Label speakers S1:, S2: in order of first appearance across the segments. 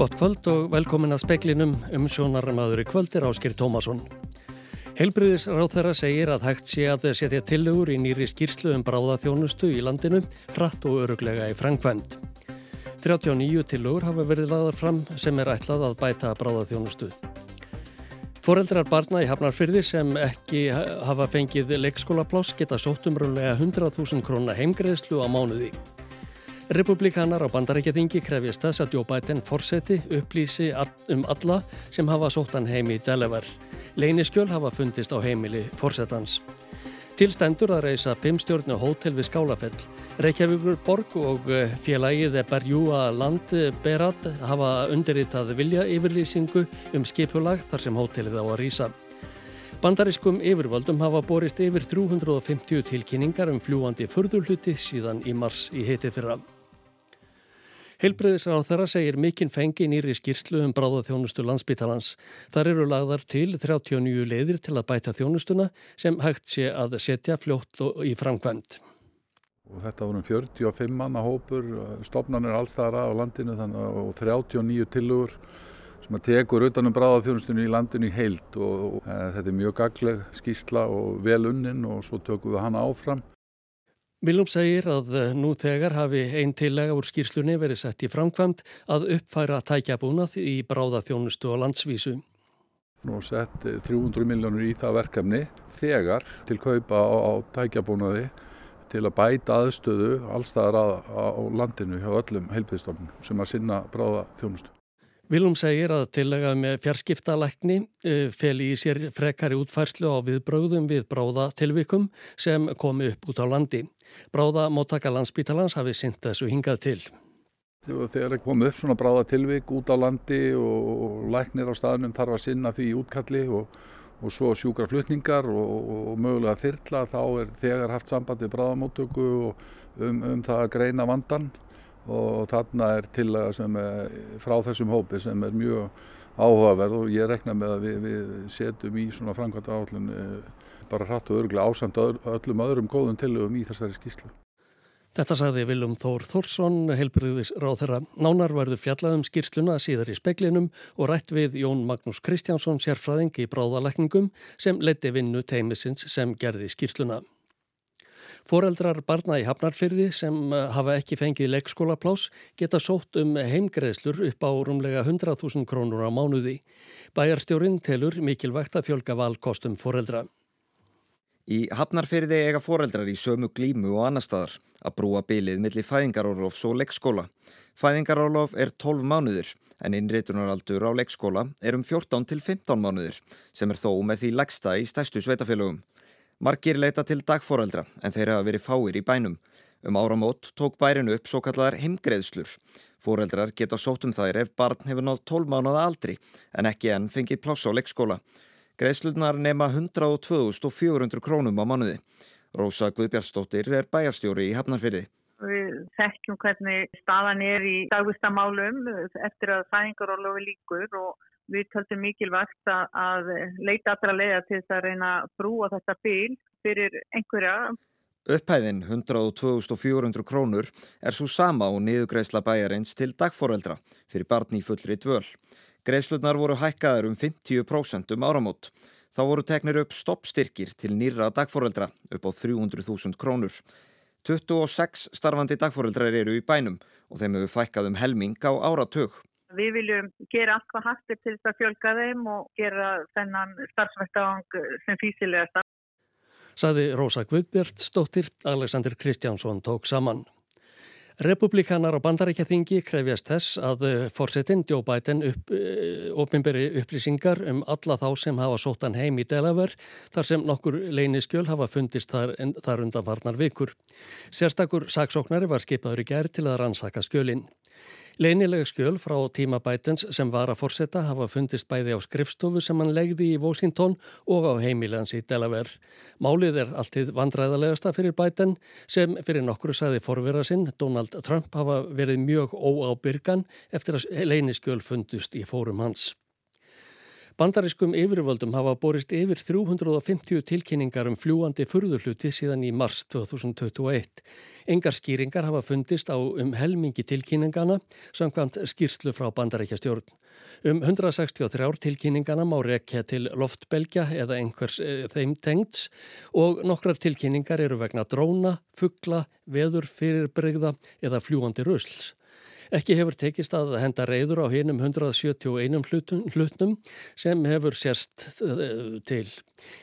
S1: Gott kvöld og velkomin að speklinum um sjónarmaður í kvöldir Áskir Tómasson. Helbriðisráð þeirra segir að hægt sé að setja tillegur í nýri skýrslu um bráðaþjónustu í landinu, hratt og öruglega í frangvæmt. 39 tillegur hafa verið laðar fram sem er ætlað að bæta bráðaþjónustu. Foreldrar barna í Hafnarfyrði sem ekki hafa fengið leikskólapláss geta sótt umröðlega 100.000 krónar heimgreðslu á mánuði. Republikanar á bandarækjaþingi krefjast þess að Joe Biden forseti upplýsi um alla sem hafa sóttan heim í Delaware. Leiniskjöl hafa fundist á heimili forsetans. Tilstendur að reysa fimmstjórnu hótel við Skálafell. Reykjavíkur borg og eh, félagið Berjúa Landberat hafa undirritað vilja yfirlýsingu um skipulag þar sem hótelið á að rýsa. Bandarískum yfirvöldum hafa borist yfir 350 tilkynningar um fljúandi förðurluti síðan í mars í heiti fyrra. Heilbreyðisráð þeirra segir mikinn fengi nýri skýrslu um bráðaþjónustu landsbytalans. Þar eru lagðar til 39 leiðir til að bæta þjónustuna sem hægt sé að setja fljótt í framkvæmt.
S2: Og þetta vorum 45 manna hópur, stopnarnir allstæðara á landinu og 39 tilugur sem að tekur utanum bráðaþjónustunni í landinu í heilt og, og e, þetta er mjög gagleg skýrsla og vel unnin og svo tökum við hana áfram.
S1: Viljum segir að eh, nú þegar hafi einn tillega úr skýrslunni verið sett í framkvæmt að uppfæra tækjabúnað í bráða þjónustu og landsvísu.
S2: Nú sett 300 miljónur í það verkefni þegar til kaupa á, á tækjabúnaði til að bæta aðstöðu allstaðar á, landinu hjá öllum heilbíðstofnum sem að sinna bráða þjónustu.
S1: Vilum segir að tillega með fjarskiptalækni eh, feli í sér frekari útfærslu á viðbröðum við bráða tilvikum sem komi upp út á landi. Bráða móttaka landsbítalans hafi synt þessu hingað til.
S2: Þegar er komið upp svona bráða tilvik út á landi og læknir á staðnum þarf að sinna því útkalli og, og svo sjúkra flutningar og, og mögulega þyrla þá er þegar haft sambandi bráðamóttöku um, um það að greina vandan og þarna er tillaga sem er frá þessum hópi sem er mjög áhugaverð og ég rekna með að við, við setjum í svona framkvæmta áallun bara hratt og örglega ásamt öllum öðrum góðum tillögum í þessari skýslu.
S1: Þetta sagði Viljum Þór Þórsson, helbriðis ráð þeirra. Nánar verður fjallaðum skýrsluna síðar í speklinum og rætt við Jón Magnús Kristjánsson, sérfræðing í bráðalekningum sem leti vinnu teimisins sem gerði skýrsluna. Foreldrar barna í Hafnarfyrði sem eh, hafa ekki fengið leikskólaplás geta sótt um heimgreðslur upp á rúmlega 100.000 krónur á mánuði. Bæjarstjórin telur mikilvægt að fjölga valkostum foreldra.
S3: Í Hafnarfyrði eiga foreldrar í sömu glímu og annar staðar að brúa bylið millir fæðingarólofs og leikskóla. Fæðingarólof er 12 mánuður en innritunaraldur á leikskóla er um 14 til 15 mánuður sem er þó með því legsta í stæstu sveitafélögum. Margir leita til dagforeldra en þeir hafa verið fáir í bænum. Um áramót tók bærinu upp svo kallar heimgreðslur. Foreldrar geta sótt um þær ef barn hefur nátt 12 mánuða aldri en ekki enn fengið pláss á leikskóla. Greðslunar nema 102.400 krónum á mánuði. Rósa Guðbjörnsdóttir er bæjarstjóri í Hafnarfyrði.
S4: Við þekkjum hvernig staðan er í dagvistamálum eftir að fæðingarólofi líkur og við töldum mikilvægt að leita allra leiða til þess að reyna að brúa þetta bíl fyrir einhverja.
S3: Upphæðin 102.400 krónur er svo sama og niðugreisla bæjarins til dagforeldra fyrir barni í fullri dvöl. Greislutnar voru hækkaðar um 50% um áramót. Þá voru teknir upp stoppstyrkir til nýra dagforeldra upp á 300.000 krónur. 26 starfandi dagforeldrar eru í bænum og þeim hefur fækkað um helming á áratug.
S4: Við viljum gera allt hvað hættir til þess að fjölga þeim og gera þennan starfsvættavang sem físilegast.
S1: Saði Rósa Guðbjörn stóttir, Alexander Kristjánsson tók saman. Republikanar á bandarækjaþingi krefjast þess að eh, fórsetin Joe Biden upp, eh, upplýsingar um alla þá sem hafa sóttan heim í Delaware þar sem nokkur leyniskjöl hafa fundist þar, þar undan varnar vikur. Sérstakur saksóknari var skipaður í gerð til að rannsaka skjölinn. Leinileg skjöl frá tíma Bidens sem var að forsetta hafa fundist bæði á skrifstofu sem hann legði í Washington og á heimilans í Delaware. Málið er alltið vandræðalegasta fyrir Biden sem fyrir nokkru saði forvera sinn Donald Trump hafa verið mjög óábyrgan eftir að leiniskjöl fundust í fórum hans. Bandarískum yfirvöldum hafa borist yfir 350 tilkynningar um fljúandi furðurluti síðan í mars 2021. Engar skýringar hafa fundist á um helmingi tilkynningana samkvæmt skýrslu frá bandaríkjastjórn. Um 163 tilkynningana má rekja til loftbelgja eða einhvers e, þeim tengts og nokkrar tilkynningar eru vegna dróna, fuggla, veður, fyrirbreyða eða fljúandi rusls. Ekki hefur tekist að henda reyður á hinum 171 hlutnum sem hefur sérst eh, til.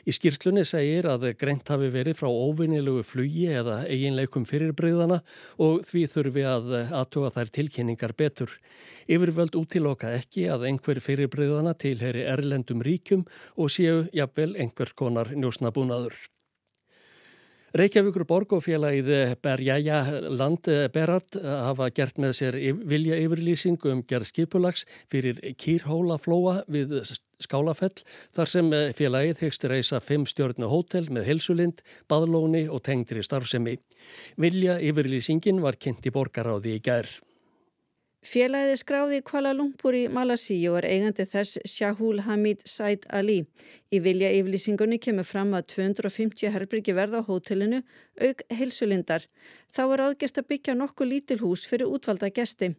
S1: Í skýrslunni segir að greint hafi verið frá óvinnilugu flugi eða eiginleikum fyrirbreyðana og því þurfi að aðtuga þær tilkynningar betur. Yfirvöld útiloka ekki að einhver fyrirbreyðana tilheri erlendum ríkjum og séu jafnvel einhver konar njósnabúnaður. Reykjavíkur borgofélagið Berjæja Landberard hafa gert með sér vilja yfirlýsing um gerð skipulags fyrir Kýrhólaflóa við Skálafell þar sem félagið hyggst reysa fimm stjórnu hótel með helsulind, baðlóni og tengdri starfsemi. Vilja yfirlýsingin var kynnt í borgaráði í gerð.
S5: Félagið skráði Kuala Lumpur í Malasíu og er eigandi þess Shahul Hamid Said Ali. Í vilja yflýsingunni kemur fram að 250 herbyrgi verða á hótelinu auk heilsulindar. Þá er aðgert að byggja nokkuð lítil hús fyrir útvalda gesti.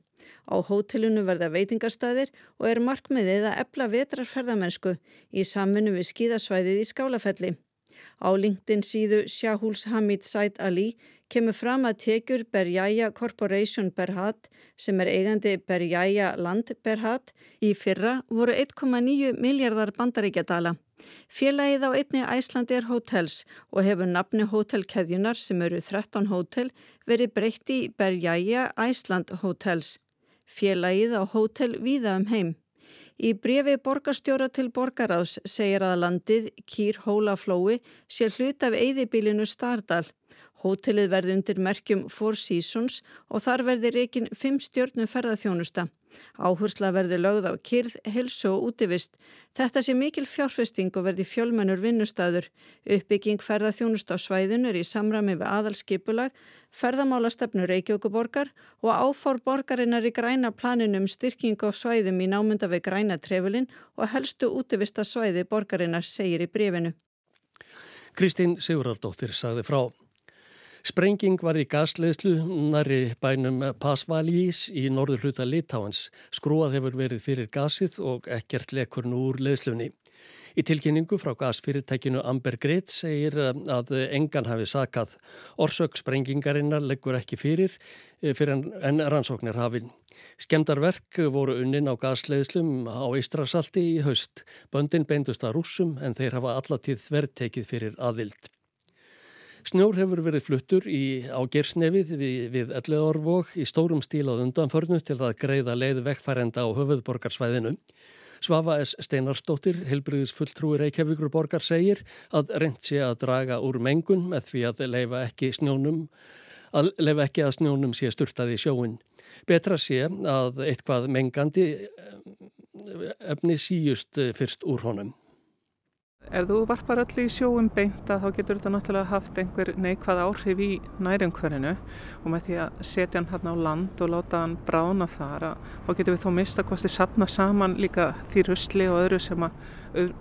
S5: Á hótelinu verða veitingarstaðir og er markmiðið að ebla vetrarferðamennsku í samfunnu við skíðasvæðið í Skálafelli. Á LinkedIn síðu Shahuls Hamid Said Ali kemur fram að tekjur Berjæja Corporation Berhad sem er eigandi Berjæja Land Berhad í fyrra voru 1,9 miljardar bandaríkjadala. Félagið á einni Æslandir Hotels og hefur nafni hótelkeðjunar sem eru 13 hótel verið breytt í Berjæja Æsland Hotels. Félagið á hótel víða um heim. Í brefi borgarstjóra til borgaráðs segir að landið Kýr Hólaflói sé hlut af eigðibilinu Stardal. Hótelið verði undir merkjum Four Seasons og þar verði reygin fimm stjórnum ferðarþjónusta. Áhursla verði lögð á kyrð, helsu og útivist. Þetta sé mikil fjárfesting og verði fjölmennur vinnustæður. Uppbygging ferðarþjónusta á svæðinu er í samrami við aðalskipulag, ferðamálastefnu Reykjavíkuborgar og áfór borgarinnar í græna planinum styrking á svæðum í námynda við græna trefulinn og helstu útivista svæði borgarinnar segir í brefinu.
S1: Kristín Sigurðardóttir sagði frá. Sprenging var í gasleðslu næri bænum Pasvalís í norður hluta Litáans. Skrúað hefur verið fyrir gasið og ekkert lekur nú úr leðslunni. Í tilkynningu frá gasfyrirtækinu Amber Grid segir að engan hafi sakað. Orsök sprengingarinnar leggur ekki fyrir, eh, fyrir en rannsóknir hafinn. Skemdarverk voru unnin á gasleðslum á Ístrasalti í haust. Böndin beindust að rúsum en þeir hafa allatíð þvertekið fyrir aðvild. Snjór hefur verið fluttur í, á gersnefið við, við Elleðorvog í stórum stíl á undanförnu til að greiða leið vekkfærenda á höfuðborgarsvæðinu. Svafa S. Steinarstóttir, helbriðis fulltrúi Reykjavíkur borgar, segir að reynd sé að draga úr mengun með því að leifa ekki snjónum að leifa ekki að snjónum sé sturtaði í sjóin. Betra sé að eitthvað mengandi eh, efni síjust fyrst úr honum.
S6: Ef þú varpar öllu í sjóum beint að þá getur þetta náttúrulega haft einhver neikvað áhrif í nærumhverfinu. Og með því að setja hann hérna á land og láta hann brána þar þá getur við þó mista hvort þið sapna saman líka því rusli og öðru sem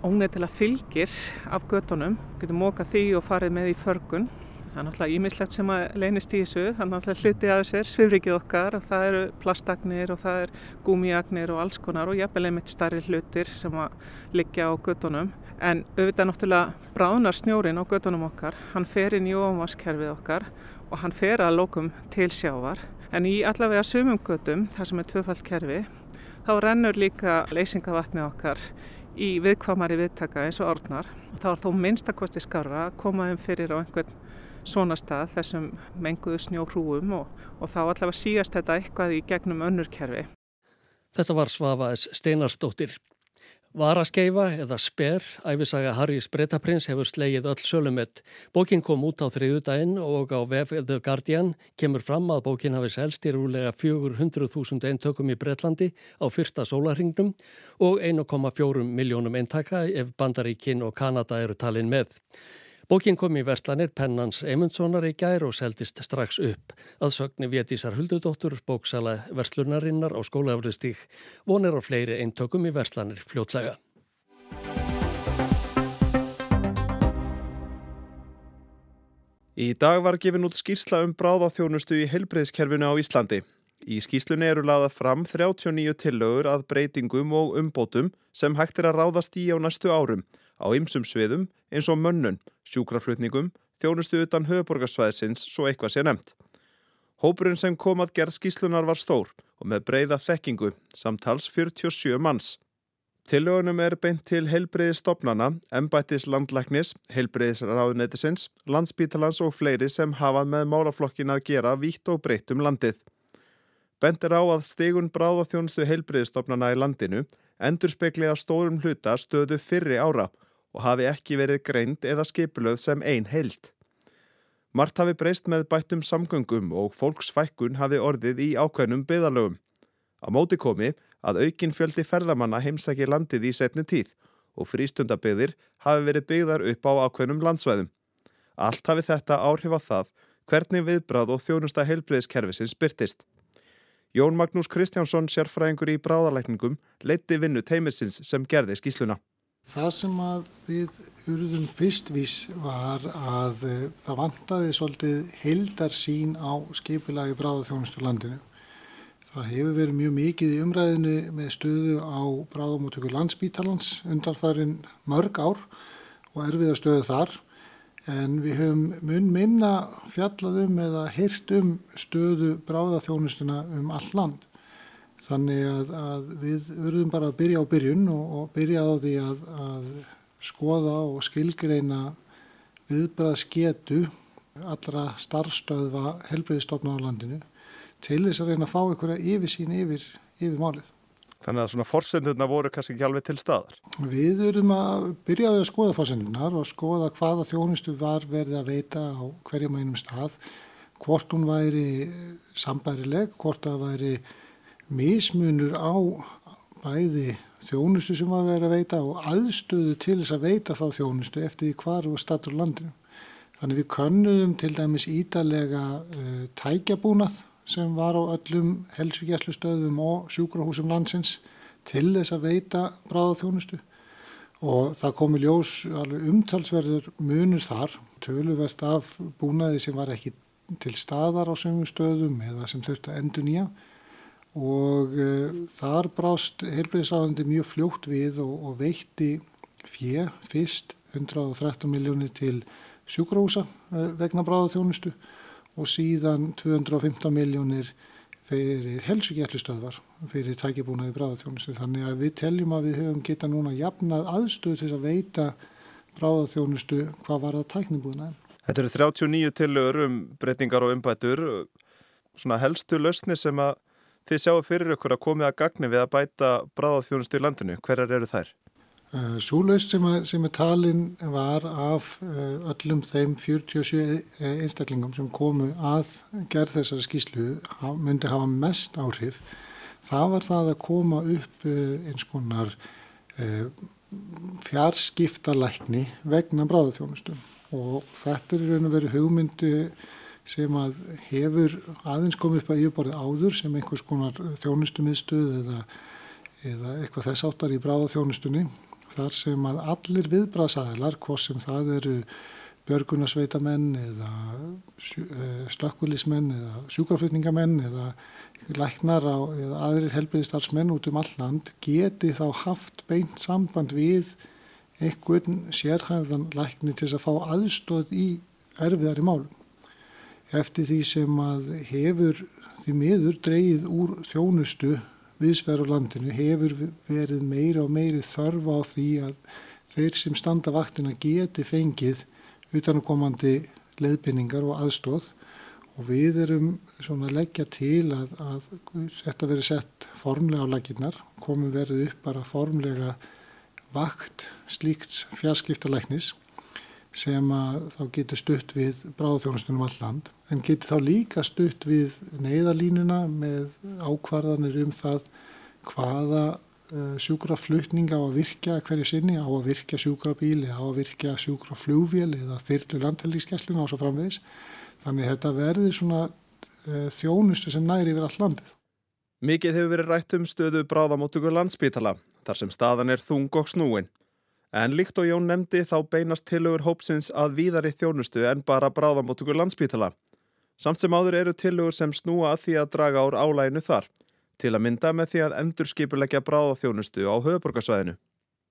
S6: óneitt fylgir af göttunum, getur móka því og farið með í förgun. Það er náttúrulega ímislegt sem að leynist í þessu, það er náttúrulega hluti að þessir svifrikið okkar og það eru plastagnir og það er gúmiagnir og alls konar og jafnvel einmitt starri hlutir sem að liggja á göttunum. En auðvitað náttúrulega bráðnar snjórin á göttunum okkar, hann fer inn í ofanvarskerfið okkar og hann fer að lókum til sjávar. En í allavega sumum göttum, þar sem er tvöfald kerfi, þá rennur líka leysingavatnið okkar í viðkvamari viðtaka eins og orðnar. Þá er þó minnstakosti skarra að koma um fyrir á einhvern svona stað þessum menguðu snjóhrúum og, og þá allavega síast þetta eitthvað í gegnum önnurkerfi.
S1: Þetta var Svafaðs Steinarstóttir. Varaskeifa eða Sper, æfisaga Harrys Bretaprins hefur slegið öll sölumett. Bókin kom út á þriðu daginn og á VF The Guardian kemur fram að bókin hafi selst í rúlega 400.000 eintökum í Bretlandi á fyrsta sólarhingnum og 1,4 miljónum eintaka ef Bandaríkin og Kanada eru talin með. Bókin kom í verslanir Pennans Eymundssonar í gær og seldist strax upp. Aðsögni Vétísar Huldudóttur, bóksala verslunarinnar á skólaöflustík, vonir á fleiri eintökum í verslanir fljótlega.
S7: Í dag var gefin út skýrsla um bráðaþjónustu í heilbreyðskerfinu á Íslandi. Í skýslunni eru laðað fram 39 tillögur að breytingum og umbótum sem hægt er að ráðast í á næstu árum á ymsum sviðum eins og mönnun, sjúkraflutningum, þjónustu utan höfuborgarsvæðisins svo eitthvað sé nefnt. Hópurinn sem kom að gerð skýslunar var stór og með breyða þekkingu, samtals 47 manns. Tillögunum er beint til heilbreyðistofnana, embættis landlæknis, heilbreyðisráðunetisins, landsbítalans og fleiri sem hafa með málaflokkin að gera vítt og breytt um landið. Bent er á að stegun bráðaþjónustu heilbreyðistofnana í landinu endur spekli að stórum hluta stöðu fyrri ára og hafi ekki verið greind eða skipulöð sem ein heilt. Mart hafi breyst með bættum samgöngum og fólksfækkun hafi orðið í ákveðnum byðalögum. Á móti komi að aukin fjöldi ferðamanna heimsæki landið í setni tíð og frístundabyðir hafi verið byggðar upp á ákveðnum landsvæðum. Allt hafi þetta áhrif á það hvernig viðbráð og þjónusta heilbreyðskerfisins byrtist. Jón Magnús Kristjánsson, sérfræðingur í bráðalækningum, leiti vinnu teimisins sem gerði skísluna.
S8: Það sem að við urðum fyrstvís var að eh, það vantaði svolítið heildar sín á skipilagi bráðaþjónustu landinu. Það hefur verið mjög mikið í umræðinu með stöðu á bráðamótöku landsbítalans undanfærin mörg ár og erfiða stöðu þar en við höfum mun minna fjallaðum eða hirt um stöðu bráðaþjónustuna um all land. Þannig að, að við verðum bara að byrja á byrjun og, og byrja á því að, að skoða og skilgreina viðbraðsketu allra starfstöðva helbreyðistofna á landinu til þess að reyna að fá einhverja yfirsýn yfir, yfir málið.
S7: Þannig að svona fórsendurna voru kannski ekki alveg til staðar?
S8: Við erum að byrja að skoða fórsendurnar og skoða hvaða þjónustu var verið að veita á hverjum einum stað, hvort hún væri sambærileg, hvort það væri mismunur á bæði þjónustu sem var verið að veita og aðstöðu til þess að veita þá þjónustu eftir því hvar og statur landinu. Þannig við könnuðum til dæmis ítalega uh, tækjabúnað sem var á öllum helsugjæslustöðum og sjúkrahúsum landsins til þess að veita bráðaþjónustu og það komi ljós umtalsverður munur þar, töluvert af búnaði sem var ekki til staðar á sömum stöðum eða sem þurfti að endur nýja og uh, þar brást heilbreyðisræðandi mjög fljótt við og, og veitti fjö fyrst 113 miljónir til sjúkrahúsa uh, vegna bráðaþjónustu og síðan 215 miljónir fyrir helsugjallustöðvar fyrir tækibúnaði bráðaþjónustu. Þannig að við teljum að við höfum geta núna jafnað aðstöð til að veita bráðaþjónustu hvað var það tæknibúnaði.
S7: Þetta eru 39 tilur um breytingar og umbætur. Svona helstu lausni sem að þið sjáu fyrir ykkur að komið að gagni við að bæta bráðaþjónustu í landinu. Hverjar eru þær?
S8: Eh, Súlaust sem, sem er talin var af eh, öllum þeim 47 einstaklingum sem komu að gerð þessari skýslu myndi hafa mest áhrif. Það var það að koma upp eh, eins konar fjarskiptalækni vegna bráðaþjónustum og þetta er raun og verið hugmyndu sem að hefur aðeins komið upp að yfirborðið áður sem einhvers konar þjónustumiðstöð eða, eða eitthvað þess áttar í bráðaþjónustunni þar sem að allir viðbrasaðilar, hvort sem það eru björgunarsveitamenn eða eh, slökkvölismenn eða sjúkraflutningamenn eða læknar á, eða aðrir helbriðistarsmenn út um all land geti þá haft beint samband við einhvern sérhæfðan lækni til að fá aðstóð í erfiðari málum. Eftir því sem að hefur því miður dreyið úr þjónustu viðsverð á landinu hefur verið meira og meiri þörf á því að þeir sem standa vaktina geti fengið utanakomandi leiðbynningar og aðstóð og við erum svona að leggja til að, að þetta verið sett formlega á laginnar, komum verið upp bara formlega vakt slíkt fjarskiptalæknis sem að þá getur stutt við bráðþjónustunum all land en getur þá líka stutt við neyðalínuna með ákvarðanir um það hvaða uh, sjúkraflutninga á að virkja hverju sinni, á að virkja sjúkrabíli, á að virkja sjúkraflúvél eða þyrlu landhelíkskessluna og svo framvegis. Þannig þetta verði svona uh, þjónustu sem næri yfir all landið.
S7: Mikið hefur verið rætt um stöðu bráðamótugur landsbítala, þar sem staðan er þung og snúin. En líkt og Jón nefndi þá beinast tilugur hópsins að víðari þjónustu en bara bráðamóttugur landspítala. Samt sem áður eru tilugur sem snúa að því að draga ár álæginu þar, til að mynda með því að endurskipulegja bráðaþjónustu á höfuborgarsvæðinu.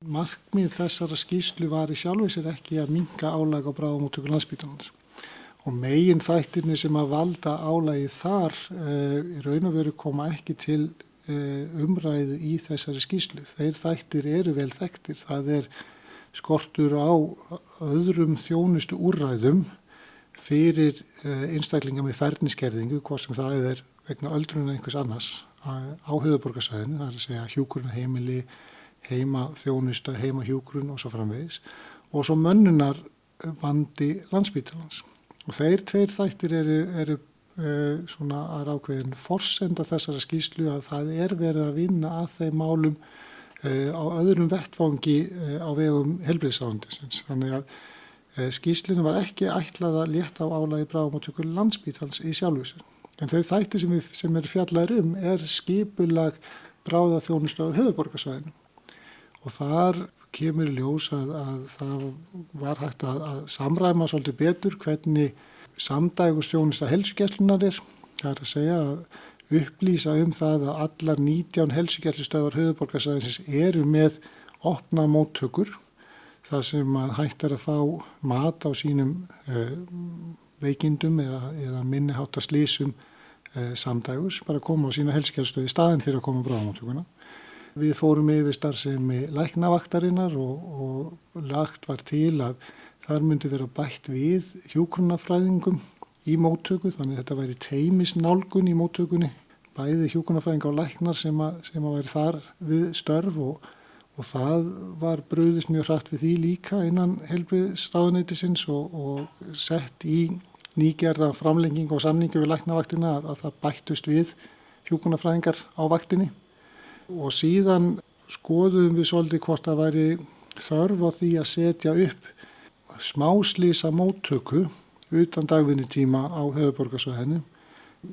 S8: Markmið þessara skýslu var í sjálfvegsir ekki að minga álæg á bráðamóttugur landspítalans. Og megin þættirni sem að valda álægi þar e, raun og veru koma ekki til Eh, umræðu í þessari skýslu. Þeir þættir eru vel þekktir. Það er skortur á öðrum þjónustu úrræðum fyrir eh, einstaklinga með ferniskerðingu, hvort sem það er vegna öldruna einhvers annars á höfuborgarsvæðinu, það er að segja hjúkurna heimili, heima þjónustu, heima hjúkurun og svo framvegis og svo mönnunar vandi landsbítalans. Og þeir tveir þættir eru, eru Eh, svona að rákveðin forsenda þessara skýslu að það er verið að vinna að þeim málum á öðrum vettfangi eh, á vegum helbriðsrándisins. Þannig að skýslinu var ekki ætlað að létta á álægi bráðmáttökur landsbítals í sjálfvísin. En þau þætti sem, við, sem er fjallar um er skipulag bráðaþjónustu á höfuborgarsvæðinu og þar kemur ljós að, að það var hægt að, að samræma svolítið betur hvernig samdægustjónusta helsugjastlunar er. Það er að segja að upplýsa um það að allar 19 helsugjastlustöðar höfuborgarsæðinsins eru með opna móttökur þar sem að hægt er að fá mat á sínum uh, veikindum eða, eða minniháta slísum uh, samdægus, bara að koma á sína helsugjaststöði staðin fyrir að koma á bráðmóttökuna. Við fórum yfir starfsemi læknavaktarinnar og, og lagt var til að Þar myndi vera bætt við hjókunafræðingum í móttöku þannig að þetta væri teimisnálgun í móttökunni. Bæði hjókunafræðing á læknar sem að, sem að væri þar við störf og, og það var bröðist mjög hrætt við því líka innan helbriðsráðuneytisins og, og sett í nýgerða framlenging og samningu við læknavaktina að, að það bættust við hjókunafræðingar á vaktinni. Og síðan skoðum við svolítið hvort að væri þörf á því að setja upp smáslýsa móttöku utan dagvinni tíma á höfuborgarsvæðinu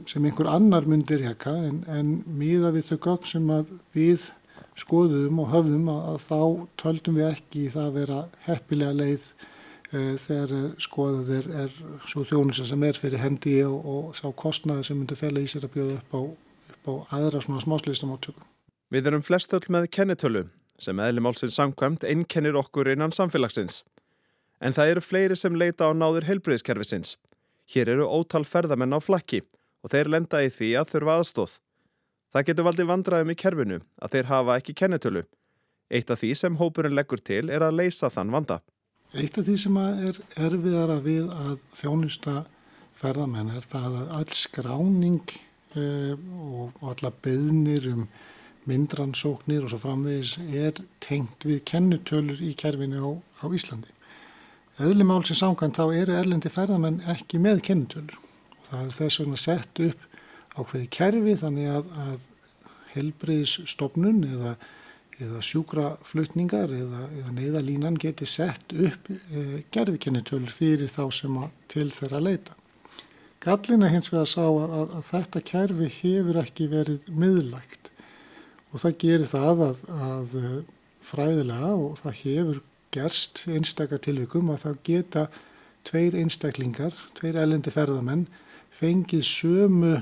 S8: sem einhver annar myndir hekka en, en miða við þau gögn sem við skoðum og höfðum að, að þá töldum við ekki það að vera heppilega leið e, þegar skoðuð er, er svo þjónusa sem er fyrir hendi og, og sá kostnaði sem myndir fela í sér að bjóða upp á, upp á aðra svona smáslýsa móttöku.
S7: Við erum flestöld með kennitölu sem eðlumálsins samkvæmt einkennir okkur innan samfélagsins. En það eru fleiri sem leita á náður helbriðskerfisins. Hér eru ótal ferðamenn á flakki og þeir lenda í því að þurfa aðstóð. Það getur valdið vandraðum í kerfinu að þeir hafa ekki kennetölu. Eitt af því sem hópurinn leggur til er að leysa þann vanda.
S8: Eitt af því sem er erfiðara við að þjónusta ferðamenn er það að öll skráning eh, og alla beðnir um myndransóknir og svo framvegis er tengt við kennutölur í kerfinu á, á Íslandi. Eðlimál sem samkvæmt þá eru erlendi ferðamenn ekki með kennitölur og það er þess vegna sett upp ákveði kerfi þannig að, að helbriðsstofnun eða, eða sjúkraflutningar eða, eða neyðalínan geti sett upp e, gerfikennitölur fyrir þá sem til þeirra leita. Gallina hins vegar sá að, að, að þetta kerfi hefur ekki verið miðlægt og það gerir það að fræðilega og það hefur gerst einstakar tilvikum að þá geta tveir einstaklingar, tveir elendi ferðamenn fengið sömu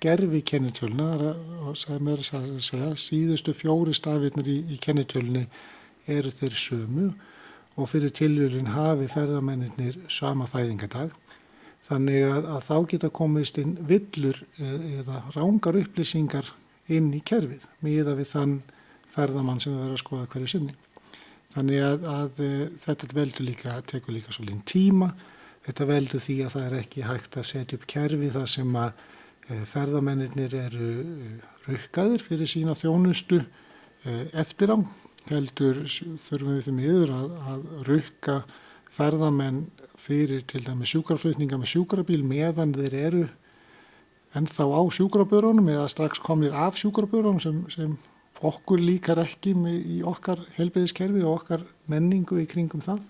S8: gerfi kennitöluna sem er að segja síðustu fjóri stafirnir í, í kennitölunni eru þeir sömu og fyrir tilvílinn hafi ferðamennir sama fæðingadag þannig að, að þá geta komist inn villur e, eða rángar upplýsingar inn í kerfið miða við þann ferðamann sem við verðum að skoða hverju sinni. Þannig að, að eh, þetta veldur líka, tekur líka svolítið tíma. Þetta veldur því að það er ekki hægt að setja upp kerfi þar sem að e, ferðamennir eru e, rukkaðir fyrir sína þjónustu e, eftir á. Heldur þurfum við því miður að, að rukka ferðamenn fyrir til dæmi sjúkraflutninga með sjúkrabíl meðan þeir eru ennþá á sjúkrabörunum eða strax komir af sjúkrabörunum sem, sem okkur líkar ekki í okkar helbeiðiskerfi og okkar menningu í kringum það.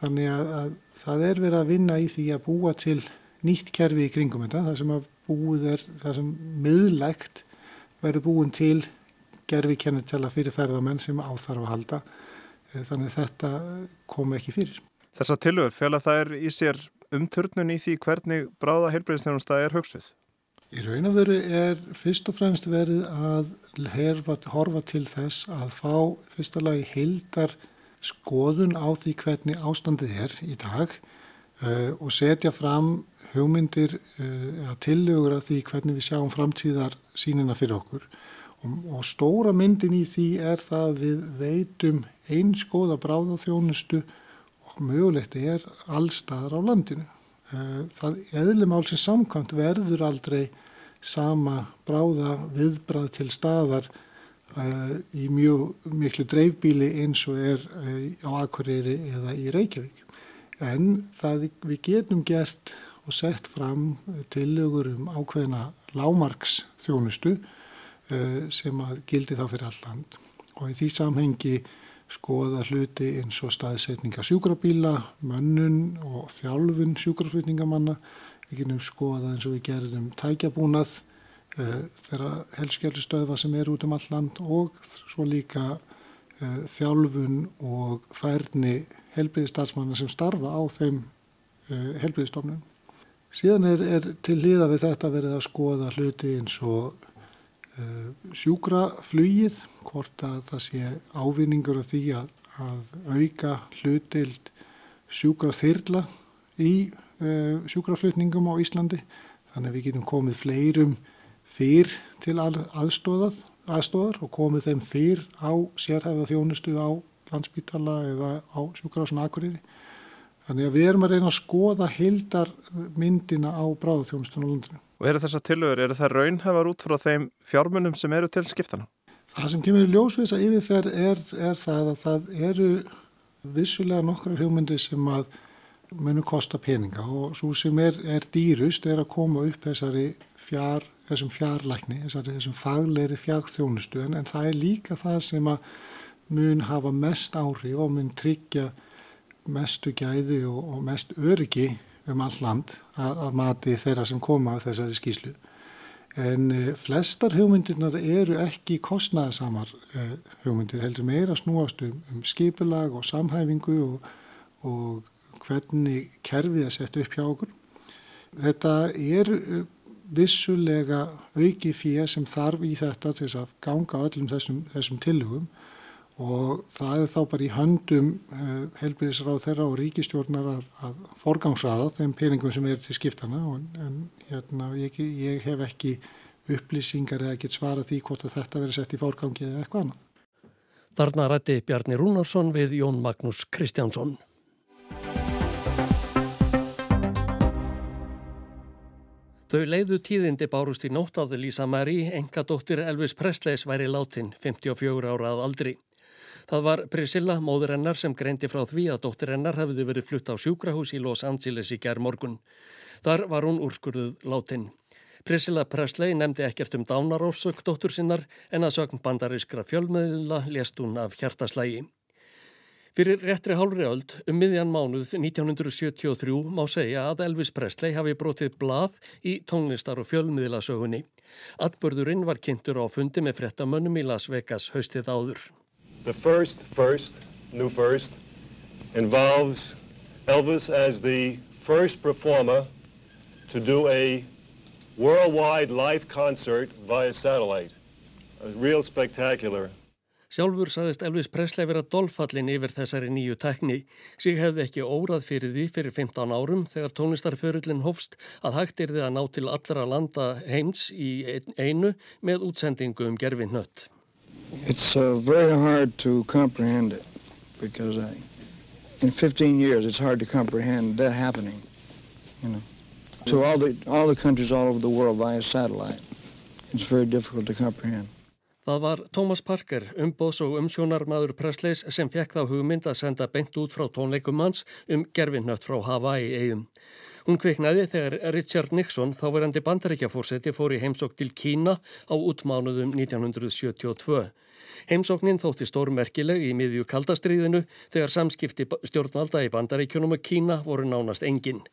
S8: Þannig að, að það er verið að vinna í því að búa til nýtt kerfi í kringum þetta. Það sem að búið er, það sem miðlegt verður búin til gerfi kennitella fyrir ferðamenn sem áþarf að halda þannig þetta kom ekki fyrir.
S7: Þessa tilögur fjöla það er í sér umturnun í því hvernig bráða heilbreyðstjónustæði er hugsuð?
S8: Í raun og veru er fyrst og fremst verið að herfa, horfa til þess að fá fyrsta lagi heildar skoðun á því hvernig ástandið er í dag uh, og setja fram hugmyndir uh, eða tillögur af því hvernig við sjáum framtíðar sínina fyrir okkur og, og stóra myndin í því er það að við veitum einskoða bráðaþjónustu og mögulegt er allstaðar á landinu. Eh, það eðlumál sem samkvæmt verður aldrei sama bráða viðbrað til staðar uh, í mjög miklu dreifbíli eins og er uh, á Akureyri eða í Reykjavík. En það við getum gert og sett fram tillögur um ákveðina lámarks þjónustu uh, sem að gildi þá fyrir all land og í því samhengi skoða hluti eins og staðsetninga sjúkrabíla, mönnun og þjálfun sjúkraflutningamanna. Við genum skoða eins og við gerðum tækjabúnað uh, þeirra helskjörlustöðva sem er út um all land og svo líka uh, þjálfun og færni helbriðistatsmanna sem starfa á þeim uh, helbriðistofnun. Síðan er, er til hliða við þetta verið að skoða hluti eins og Eh, sjúkraflugið, hvort að það sé ávinningur af því að, að auka hlutild sjúkraþyrla í sjúkraflutningum á Íslandi. Þannig að við getum komið fleirum fyrr til aðstóðað, aðstóðar og komið þeim fyrr á sérhæða þjónustu á landsbytala eða á sjúkrafsson Akureyri. Þannig að við erum að reyna að skoða hildar myndina á bráðaþjónustunum á landinu.
S7: Og eru þessar tilögur, eru það raunhafar út frá þeim fjármunum sem eru til skiptana?
S8: Það sem kemur í ljósvisa yfirferð er, er það að það eru vissulega nokkra hugmyndi sem að munu kosta peninga og svo sem er, er dýrust er að koma upp fjár, þessum fjárlækni, þessari, þessum fagleiri fjárþjónustu en, en það er líka það sem að mun hafa mest áhrif og mun tryggja mestu gæði og, og mest öryggi um all land að, að mati þeirra sem koma að þessari skýslu. En e, flestar hugmyndirnar eru ekki kostnæðasamar e, hugmyndir, heldur meira snúast um, um skipulag og samhæfingu og, og hvernig kerfið er sett upp hjá okkur. Þetta er e, vissulega auki fyrir sem þarf í þetta til að ganga öllum þessum, þessum tillögum og það er þá bara í höndum uh, helbriðisráð þeirra og ríkistjórnar að, að forgangsraða þeim peningum sem er til skiptana en, en hérna, ég, ég hef ekki upplýsingar eða ekkert svara því hvort að þetta verið sett í forgangi eða eitthvað annað.
S1: Þarna rætti Bjarni Rúnarsson við Jón Magnús Kristjánsson. Þau leiðu tíðindi bárust í nótt að Lísa Marí, enga dóttir Elvis Presleis væri látin, 54 ára að aldri. Það var Priscilla, móður hennar, sem greindi frá því að dóttir hennar hefði verið flutt á sjúkrahús í Los Angeles í gerð morgun. Þar var hún úrskurðuð látin. Priscilla Presley nefndi ekkert um dánarórsök dóttur sinnar en að sögn bandarískra fjölmiðla lést hún af hjartaslægi. Fyrir réttri hálfri öld um miðjan mánuð 1973 má segja að Elvis Presley hafi brotið blað í tónlistar og fjölmiðlasögunni. Atbörðurinn var kynntur á fundi með frettamönnum í Las Vegas haustið áður.
S9: The first, first, new first, involves Elvis as the first performer to do a worldwide live concert via satellite. A real spectacular.
S1: Sjálfur saðist Elvis Presley vera dolfallin yfir þessari nýju tekni. Sig hefði ekki órað fyrir því fyrir 15 árum þegar tónlistarförullin hófst að hægt er þið að ná til allra landa heims í einu með útsendingu um gerfin nött.
S10: It's uh, very hard to comprehend it because I, in 15 years it's hard to comprehend that happening, you know. To all the, all the countries all over the world via satellite, it's very difficult to comprehend.
S1: Það var Thomas Parker, umbóðs og umsjónarmadur Presleis sem fekk þá hugmynd að senda beint út frá tónleikum hans um gerfinnött frá Hawaii eigum. Hún kveiknaði þegar Richard Nixon, þáverandi bandaríkjafórseti, fór í heimsók til Kína á útmánuðum 1972. Heimsóknin þótti stórmerkileg í miðju kaldastriðinu þegar samskipti stjórnvalda í bandaríkjunum og Kína voru nánast engin.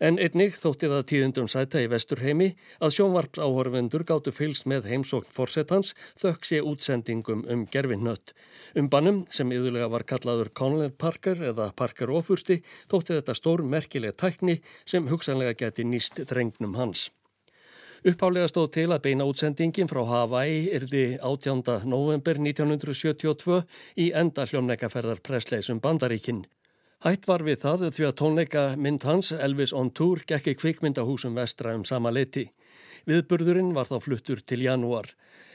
S1: En einnig þótti það tíðundum sæta í vesturheimi að sjónvarps áhorfendur gáttu fylst með heimsókn fórsetans þökk sé útsendingum um gerfinnött. Um bannum sem yðurlega var kallaður Conley Parker eða Parker ofursti þótti þetta stór merkileg tækni sem hugsanlega geti nýst drengnum hans. Upphálega stóð til að beina útsendingin frá Hawaii yrði 18. november 1972 í enda hljómleikaferðar presleisum bandaríkinn. Hætt var við það því að tónleika mynd hans Elvis on Tour gekk í kvikmyndahúsum vestra um sama leiti. Viðburðurinn var þá fluttur til janúar.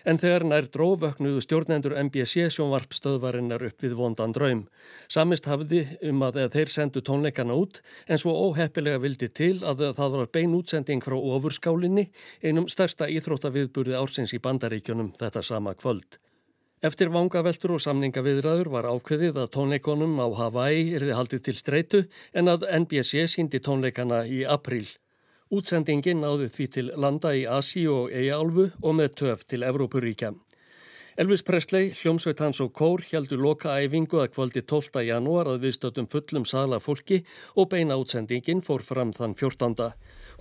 S1: En þegar nær dróföknuðu stjórnendur MBC sjónvarpstöðvarinnar upp við vondan draum. Samist hafði um að þeir sendu tónleikana út en svo óheppilega vildi til að það var bein útsending frá ofurskálinni einum stærsta íþróttaviðburði ársins í bandaríkjunum þetta sama kvöld. Eftir vangaveltur og samningaviðræður var ákveðið að tónleikonum á Hawaii erði haldið til streitu en að NBC síndi tónleikana í april. Útsendingin náði því til landa í Asi og Eialfu og með töf til Evrópuríkja. Elvis Presley, hljómsveit hans og kór heldur loka æfingu að kvöldi 12. janúar að viðstötum fullum sala fólki og beina útsendingin fór fram þann 14.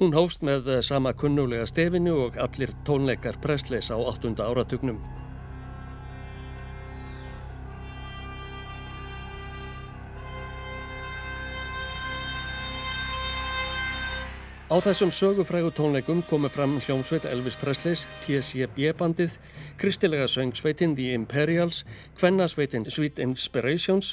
S1: Hún hófst með sama kunnulega stefinu og allir tónleikar Presleys á 8. áratugnum. Á þessum sögufrægu tónleikum komu fram hljómsveit Elvis Presleys, TSB-bandið, kristilega söngsveitin The Imperials, kvennasveitin Sweet Inspirations,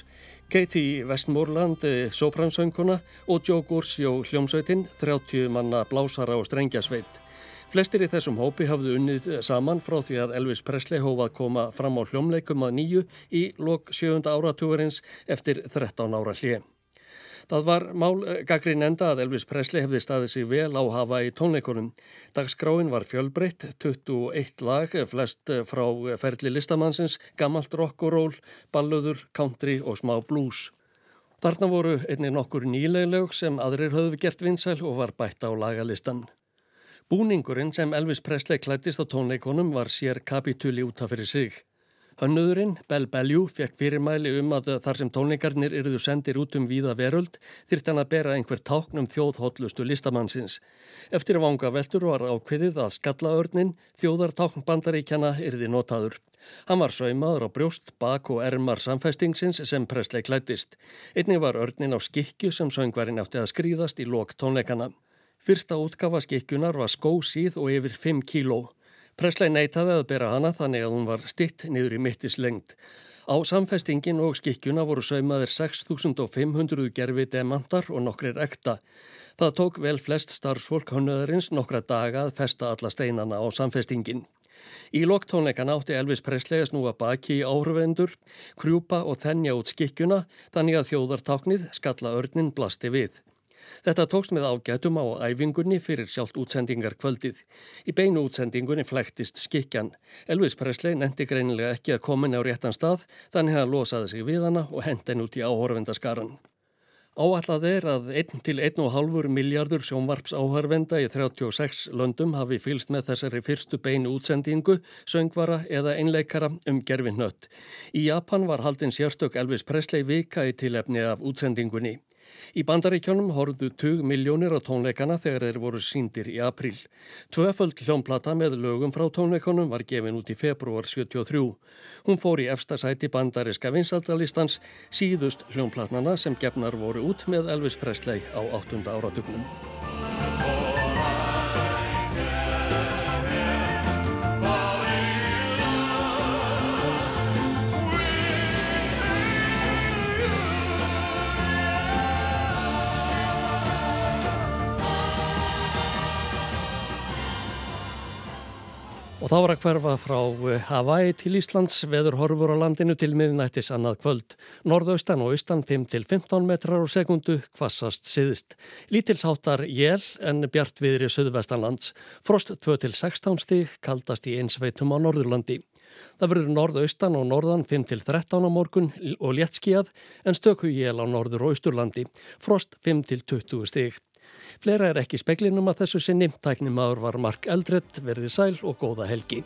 S1: Katie Westmoreland, eh, sopransönguna og Joe Gursjó hljómsveitin, 30 manna blásara og strengjasveit. Flestir í þessum hópi hafðu unnið saman frá því að Elvis Presley hófað koma fram á hljómleikum að nýju í lok 7. áratugurins eftir 13 ára hlið. Það var mál eh, gaggrín enda að Elvis Presley hefði staðið sig vel á hafa í tónleikunum. Dagskráin var fjölbreytt, 21 lag, flest eh, frá ferli listamannsins, gammalt rock og roll, balluður, country og smá blues. Þarna voru einnig nokkur nýleglög sem aðrir höfðu gert vinsæl og var bætt á lagalistan. Búningurinn sem Elvis Presley klættist á tónleikunum var sér kapitúli útaf fyrir sig. Hönnuðurinn, Bell Bellew, fekk fyrirmæli um að þar sem tónleikarnir eruðu sendir út um víða veröld þyrrt hann að bera einhver táknum þjóðhóllustu listamannsins. Eftir vanga veldur var ákveðið að skallaörnin þjóðartákn bandaríkjana eruði notaður. Hann var saumaður á brjóst, bak og ermar samfæstingsins sem presleg klættist. Einnig var örnin á skikju sem söngvarinn átti að skrýðast í lok tónleikana. Fyrsta útgafa skikjunar var skósíð og yfir 5 kíló. Presley neytaði að bera hana þannig að hún var stitt niður í mittis lengt. Á samfestingin og skikkjuna voru saumaðir 6500 gerfi demantar og nokkrir ekta. Það tók vel flest starfsfólk hönnuðarins nokkra daga að festa alla steinana á samfestingin. Í loktónleikan átti Elvis Presley að snúa baki í áhrifendur, krjúpa og þennja út skikkjuna þannig að þjóðartáknið skalla örnin blasti við. Þetta tókst með ágætum á æfingunni fyrir sjálft útsendingar kvöldið. Í beinu útsendingunni flæktist skikjan. Elvis Presley nendi greinilega ekki að komin á réttan stað þannig að losaði sig við hana og hendin út í áhorvendaskaran. Áallad er að 1-1,5 miljardur sjónvarps áhörvenda í 36 löndum hafi fylst með þessari fyrstu beinu útsendingu, söngvara eða einleikara um gerfinnött. Í Japan var haldin sérstök Elvis Presley vika í tilefni af útsendingunni. Í bandaríkjónum horfðu 20 miljónir á tónleikana þegar þeir voru síndir í april. Tvöföld hljómplata með lögum frá tónleikonum var gefin út í februar 73. Hún fór í efstasæti bandariska vinsaldalistans síðust hljómplatnana sem gefnar voru út með Elvis Presley á 8. áratugnum. Og þá var að hverfa frá eh, Hawaii til Íslands, veður horfur á landinu til miðnættis annað kvöld. Norðaustan og austan 5-15 metrar á sekundu, kvassast siðist. Lítilsáttar jél en bjart viðri söðvestanlands. Frost 2-16 stík, kaldast í einsveitum á Norðurlandi. Það verður norðaustan og norðan 5-13 á morgun og léttskíjað en stöku jél á norður og austurlandi. Frost 5-20 stík. Fleira er ekki speklinum að þessu sinni. Tæknimaður var Mark Eldredd, verði sæl og góða helgi.